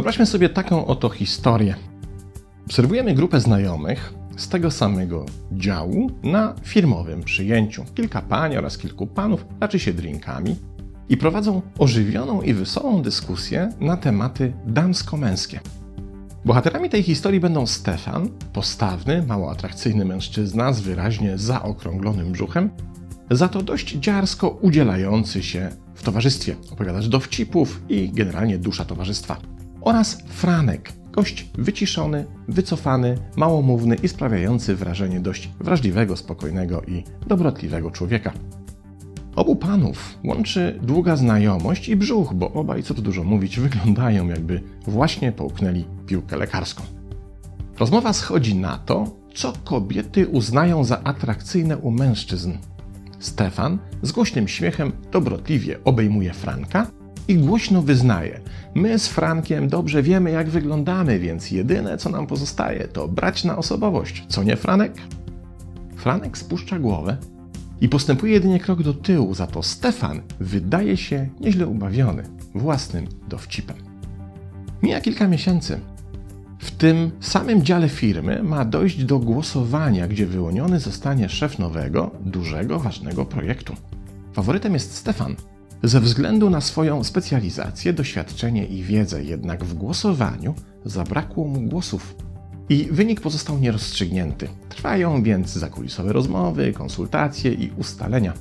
Wyobraźmy sobie taką oto historię. Obserwujemy grupę znajomych z tego samego działu na firmowym przyjęciu. Kilka pań oraz kilku panów raczy się drinkami i prowadzą ożywioną i wesołą dyskusję na tematy damsko-męskie. Bohaterami tej historii będą Stefan, postawny, mało atrakcyjny mężczyzna z wyraźnie zaokrąglonym brzuchem, za to dość dziarsko udzielający się w towarzystwie, opowiadacz dowcipów i generalnie dusza towarzystwa. Oraz Franek, gość wyciszony, wycofany, małomówny i sprawiający wrażenie dość wrażliwego, spokojnego i dobrotliwego człowieka. Obu panów łączy długa znajomość i brzuch, bo obaj, co tu dużo mówić, wyglądają jakby właśnie połknęli piłkę lekarską. Rozmowa schodzi na to, co kobiety uznają za atrakcyjne u mężczyzn. Stefan z głośnym śmiechem dobrotliwie obejmuje Franka i głośno wyznaje: My z Frankiem dobrze wiemy, jak wyglądamy, więc jedyne, co nam pozostaje, to brać na osobowość, co nie, Franek? Franek spuszcza głowę i postępuje jedynie krok do tyłu, za to Stefan wydaje się nieźle ubawiony własnym dowcipem. Mija kilka miesięcy. W tym samym dziale firmy ma dojść do głosowania, gdzie wyłoniony zostanie szef nowego, dużego, ważnego projektu. Faworytem jest Stefan, ze względu na swoją specjalizację, doświadczenie i wiedzę, jednak w głosowaniu zabrakło mu głosów i wynik pozostał nierozstrzygnięty. Trwają więc zakulisowe rozmowy, konsultacje i ustalenia.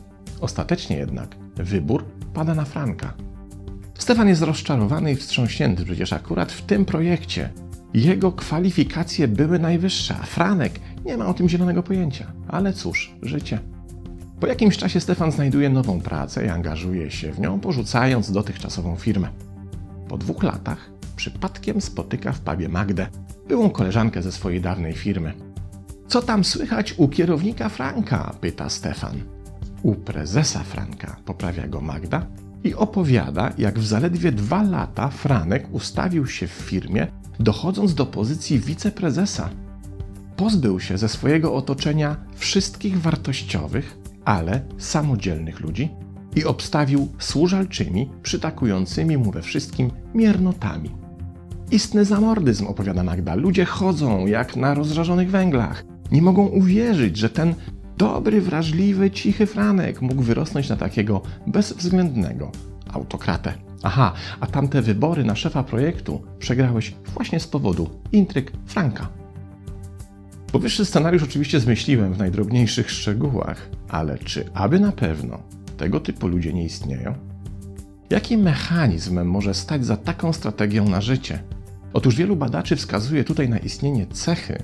Ostatecznie jednak wybór pada na Franka. Stefan jest rozczarowany i wstrząśnięty, przecież akurat w tym projekcie jego kwalifikacje były najwyższe, a Franek nie ma o tym zielonego pojęcia. Ale cóż, życie. Po jakimś czasie Stefan znajduje nową pracę i angażuje się w nią, porzucając dotychczasową firmę. Po dwóch latach przypadkiem spotyka w pubie Magdę, byłą koleżankę ze swojej dawnej firmy. Co tam słychać u kierownika Franka? pyta Stefan. U prezesa Franka, poprawia go Magda i opowiada, jak w zaledwie dwa lata Franek ustawił się w firmie, dochodząc do pozycji wiceprezesa. Pozbył się ze swojego otoczenia wszystkich wartościowych, ale samodzielnych ludzi i obstawił służalczymi, przytakującymi mu we wszystkim miernotami. Istny zamordyzm, opowiada Magda. Ludzie chodzą jak na rozżarzonych węglach. Nie mogą uwierzyć, że ten dobry, wrażliwy, cichy Franek mógł wyrosnąć na takiego bezwzględnego autokratę. Aha, a tamte wybory na szefa projektu przegrałeś właśnie z powodu intryg Franka. Powyższy scenariusz oczywiście zmyśliłem w najdrobniejszych szczegółach, ale czy aby na pewno tego typu ludzie nie istnieją? Jaki mechanizm może stać za taką strategią na życie? Otóż wielu badaczy wskazuje tutaj na istnienie cechy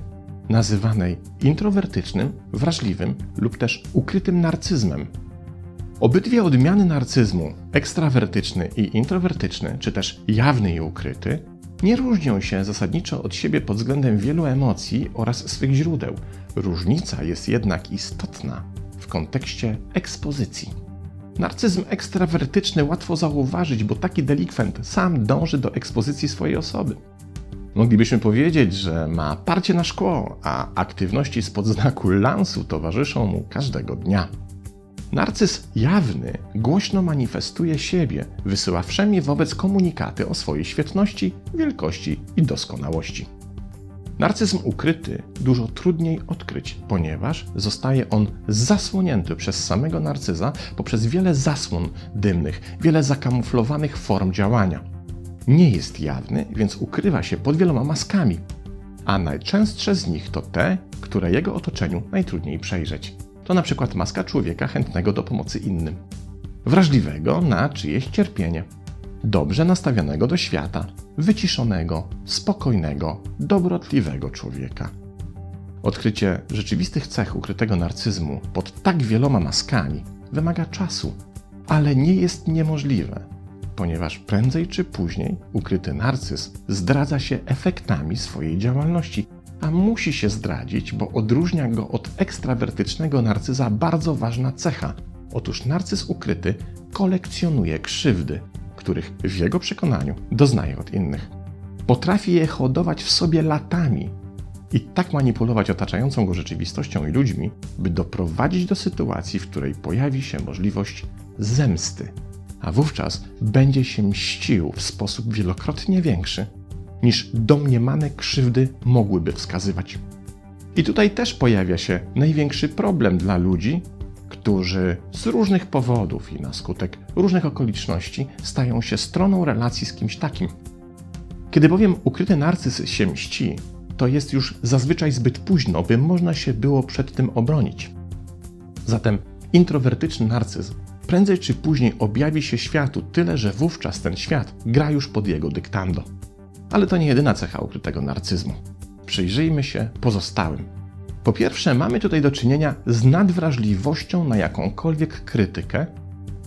nazywanej introwertycznym, wrażliwym lub też ukrytym narcyzmem. Obydwie odmiany narcyzmu, ekstrawertyczny i introwertyczny, czy też jawny i ukryty, nie różnią się zasadniczo od siebie pod względem wielu emocji oraz swych źródeł. Różnica jest jednak istotna w kontekście ekspozycji. Narcyzm ekstrawertyczny łatwo zauważyć, bo taki delikwent sam dąży do ekspozycji swojej osoby. Moglibyśmy powiedzieć, że ma parcie na szkło, a aktywności spod znaku lansu towarzyszą mu każdego dnia. Narcyz jawny głośno manifestuje siebie, wysyła wszędzie wobec komunikaty o swojej świetności, wielkości i doskonałości. Narcyzm ukryty dużo trudniej odkryć, ponieważ zostaje on zasłonięty przez samego narcyza poprzez wiele zasłon dymnych, wiele zakamuflowanych form działania. Nie jest jawny, więc ukrywa się pod wieloma maskami, a najczęstsze z nich to te, które jego otoczeniu najtrudniej przejrzeć to na przykład maska człowieka chętnego do pomocy innym, wrażliwego na czyjeś cierpienie, dobrze nastawionego do świata, wyciszonego, spokojnego, dobrotliwego człowieka. Odkrycie rzeczywistych cech ukrytego narcyzmu pod tak wieloma maskami wymaga czasu, ale nie jest niemożliwe, ponieważ prędzej czy później ukryty narcyz zdradza się efektami swojej działalności, a musi się zdradzić, bo odróżnia go od ekstrawertycznego narcyza bardzo ważna cecha. Otóż narcyz ukryty kolekcjonuje krzywdy, których w jego przekonaniu doznaje od innych. Potrafi je hodować w sobie latami i tak manipulować otaczającą go rzeczywistością i ludźmi, by doprowadzić do sytuacji, w której pojawi się możliwość zemsty, a wówczas będzie się mścił w sposób wielokrotnie większy niż domniemane krzywdy mogłyby wskazywać. I tutaj też pojawia się największy problem dla ludzi, którzy z różnych powodów i na skutek różnych okoliczności stają się stroną relacji z kimś takim. Kiedy bowiem ukryty narcyz się mści, to jest już zazwyczaj zbyt późno, by można się było przed tym obronić. Zatem introwertyczny narcyz prędzej czy później objawi się światu, tyle że wówczas ten świat gra już pod jego dyktando. Ale to nie jedyna cecha ukrytego narcyzmu. Przyjrzyjmy się pozostałym. Po pierwsze, mamy tutaj do czynienia z nadwrażliwością na jakąkolwiek krytykę,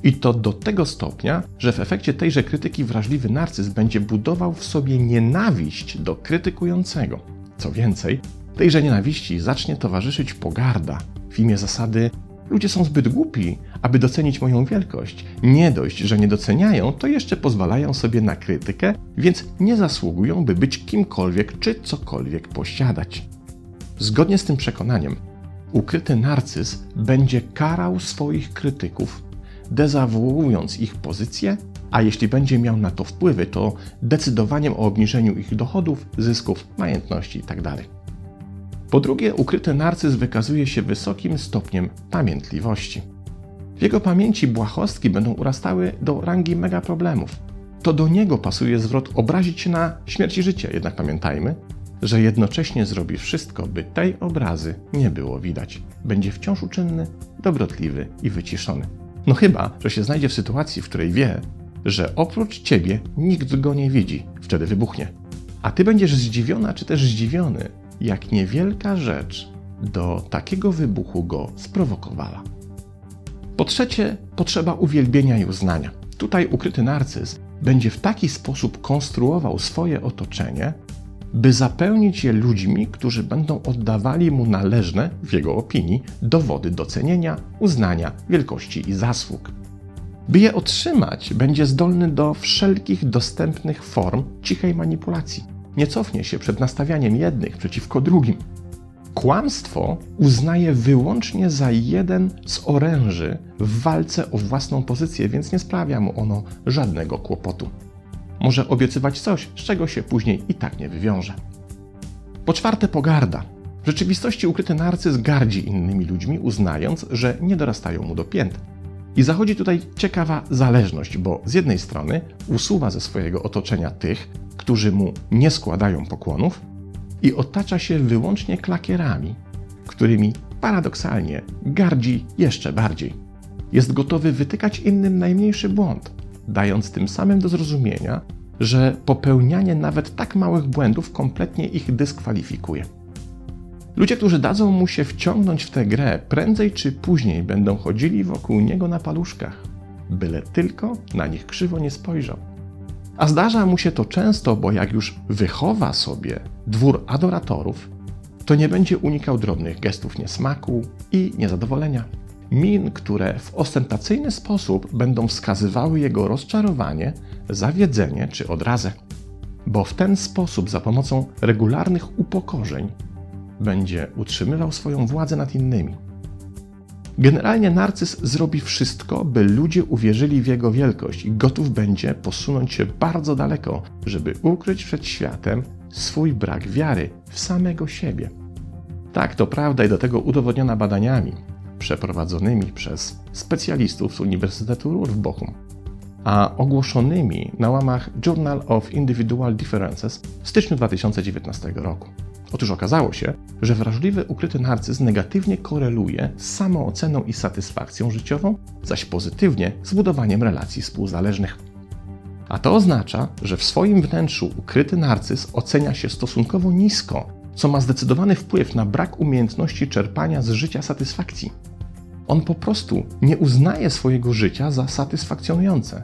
i to do tego stopnia, że w efekcie tejże krytyki wrażliwy narcyz będzie budował w sobie nienawiść do krytykującego. Co więcej, tejże nienawiści zacznie towarzyszyć pogarda w imię zasady ludzie są zbyt głupi, aby docenić moją wielkość. Nie dość, że nie doceniają, to jeszcze pozwalają sobie na krytykę, więc nie zasługują, by być kimkolwiek czy cokolwiek posiadać. Zgodnie z tym przekonaniem, ukryty narcyz będzie karał swoich krytyków, dezawuując ich pozycję, a jeśli będzie miał na to wpływy, to decydowaniem o obniżeniu ich dochodów, zysków, majątności itd. Tak po drugie, ukryty narcyz wykazuje się wysokim stopniem pamiętliwości. W jego pamięci błahostki będą urastały do rangi mega problemów. To do niego pasuje zwrot obrazić się na śmierć i życie, jednak pamiętajmy, że jednocześnie zrobi wszystko, by tej obrazy nie było widać. Będzie wciąż uczynny, dobrotliwy i wyciszony. No chyba, że się znajdzie w sytuacji, w której wie, że oprócz ciebie nikt go nie widzi, wtedy wybuchnie. A ty będziesz zdziwiona czy też zdziwiony, jak niewielka rzecz do takiego wybuchu go sprowokowała. Po trzecie, potrzeba uwielbienia i uznania. Tutaj ukryty narcyz będzie w taki sposób konstruował swoje otoczenie, by zapełnić je ludźmi, którzy będą oddawali mu należne, w jego opinii, dowody docenienia, uznania, wielkości i zasług. By je otrzymać, będzie zdolny do wszelkich dostępnych form cichej manipulacji. Nie cofnie się przed nastawianiem jednych przeciwko drugim. Kłamstwo uznaje wyłącznie za jeden z oręży w walce o własną pozycję, więc nie sprawia mu ono żadnego kłopotu. Może obiecywać coś, z czego się później i tak nie wywiąże. Po czwarte, pogarda. W rzeczywistości ukryty narcyz gardzi innymi ludźmi, uznając, że nie dorastają mu do pięt. I zachodzi tutaj ciekawa zależność, bo z jednej strony usuwa ze swojego otoczenia tych, którzy mu nie składają pokłonów, i otacza się wyłącznie klakierami, którymi paradoksalnie gardzi jeszcze bardziej. Jest gotowy wytykać innym najmniejszy błąd, dając tym samym do zrozumienia, że popełnianie nawet tak małych błędów kompletnie ich dyskwalifikuje. Ludzie, którzy dadzą mu się wciągnąć w tę grę, prędzej czy później będą chodzili wokół niego na paluszkach, byle tylko na nich krzywo nie spojrzał. A zdarza mu się to często, bo jak już wychowa sobie dwór adoratorów, to nie będzie unikał drobnych gestów niesmaku i niezadowolenia. Min, które w ostentacyjny sposób będą wskazywały jego rozczarowanie, zawiedzenie czy odrazę. Bo w ten sposób, za pomocą regularnych upokorzeń, będzie utrzymywał swoją władzę nad innymi. Generalnie narcyz zrobi wszystko, by ludzie uwierzyli w jego wielkość i gotów będzie posunąć się bardzo daleko, żeby ukryć przed światem swój brak wiary w samego siebie. Tak, to prawda i do tego udowodniona badaniami przeprowadzonymi przez specjalistów z Uniwersytetu Ruhr w Bochum, a ogłoszonymi na łamach Journal of Individual Differences w styczniu 2019 roku. Otóż okazało się, że wrażliwy ukryty narcyz negatywnie koreluje z samooceną i satysfakcją życiową, zaś pozytywnie z budowaniem relacji współzależnych. A to oznacza, że w swoim wnętrzu ukryty narcyz ocenia się stosunkowo nisko, co ma zdecydowany wpływ na brak umiejętności czerpania z życia satysfakcji. On po prostu nie uznaje swojego życia za satysfakcjonujące,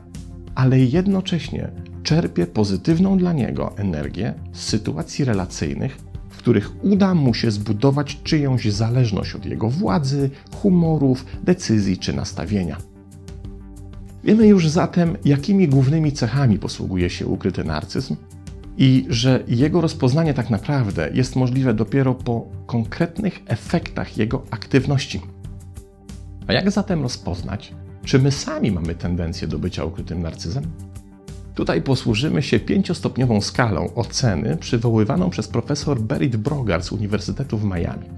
ale jednocześnie czerpie pozytywną dla niego energię z sytuacji relacyjnych, w których uda mu się zbudować czyjąś zależność od jego władzy, humorów, decyzji czy nastawienia. Wiemy już zatem, jakimi głównymi cechami posługuje się ukryty narcyzm i że jego rozpoznanie tak naprawdę jest możliwe dopiero po konkretnych efektach jego aktywności. A jak zatem rozpoznać, czy my sami mamy tendencję do bycia ukrytym narcyzem? Tutaj posłużymy się pięciostopniową skalą oceny przywoływaną przez profesor Berit Brogar z Uniwersytetu w Miami.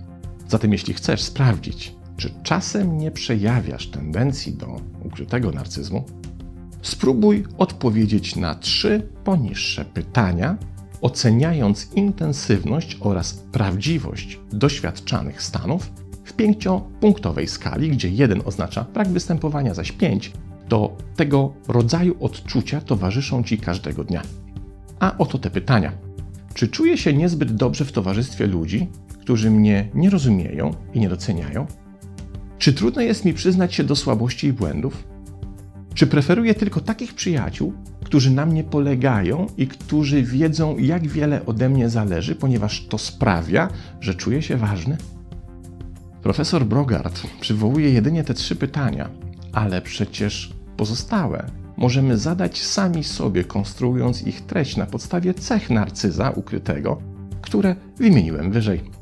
Zatem jeśli chcesz sprawdzić, czy czasem nie przejawiasz tendencji do ukrytego narcyzmu, spróbuj odpowiedzieć na trzy poniższe pytania, oceniając intensywność oraz prawdziwość doświadczanych stanów w pięciopunktowej skali, gdzie jeden oznacza brak występowania, zaś pięć to tego rodzaju odczucia towarzyszą ci każdego dnia. A oto te pytania. Czy czuję się niezbyt dobrze w towarzystwie ludzi, którzy mnie nie rozumieją i nie doceniają? Czy trudno jest mi przyznać się do słabości i błędów? Czy preferuję tylko takich przyjaciół, którzy na mnie polegają i którzy wiedzą, jak wiele ode mnie zależy, ponieważ to sprawia, że czuję się ważny? Profesor Brogard przywołuje jedynie te trzy pytania, ale przecież pozostałe możemy zadać sami sobie, konstruując ich treść na podstawie cech narcyza ukrytego, które wymieniłem wyżej.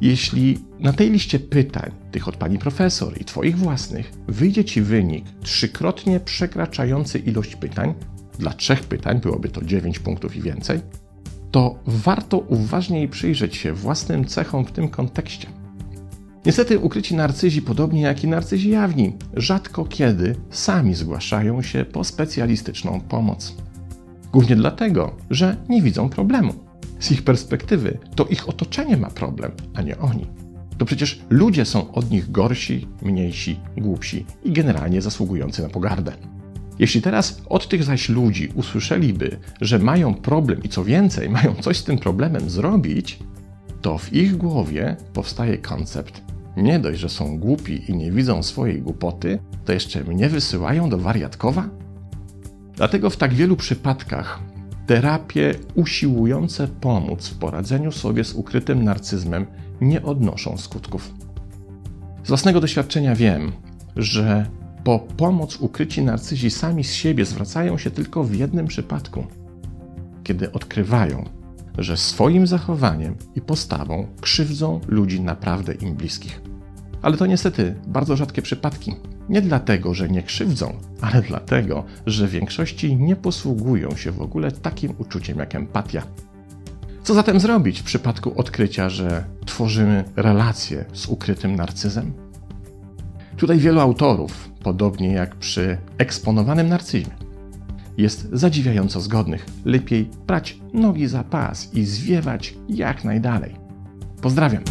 Jeśli na tej liście pytań, tych od pani profesor i twoich własnych, wyjdzie ci wynik trzykrotnie przekraczający ilość pytań, dla trzech pytań byłoby to 9 punktów i więcej, to warto uważniej przyjrzeć się własnym cechom w tym kontekście. Niestety ukryci narcyzi, podobnie jak i narcyzi jawni, rzadko kiedy sami zgłaszają się po specjalistyczną pomoc. Głównie dlatego, że nie widzą problemu. Z ich perspektywy to ich otoczenie ma problem, a nie oni. To przecież ludzie są od nich gorsi, mniejsi, głupsi i generalnie zasługujący na pogardę. Jeśli teraz od tych zaś ludzi usłyszeliby, że mają problem i co więcej, mają coś z tym problemem zrobić, to w ich głowie powstaje koncept: nie dość, że są głupi i nie widzą swojej głupoty, to jeszcze mnie wysyłają do wariatkowa? Dlatego w tak wielu przypadkach terapie usiłujące pomóc w poradzeniu sobie z ukrytym narcyzmem nie odnoszą skutków. Z własnego doświadczenia wiem, że po pomoc ukryci narcyzi sami z siebie zwracają się tylko w jednym przypadku, kiedy odkrywają, że swoim zachowaniem i postawą krzywdzą ludzi naprawdę im bliskich. Ale to niestety bardzo rzadkie przypadki. Nie dlatego, że nie krzywdzą, ale dlatego, że w większości nie posługują się w ogóle takim uczuciem jak empatia. Co zatem zrobić w przypadku odkrycia, że tworzymy relacje z ukrytym narcyzem? Tutaj wielu autorów, podobnie jak przy eksponowanym narcyzmie, jest zadziwiająco zgodnych. Lepiej brać nogi za pas i zwiewać jak najdalej. Pozdrawiam.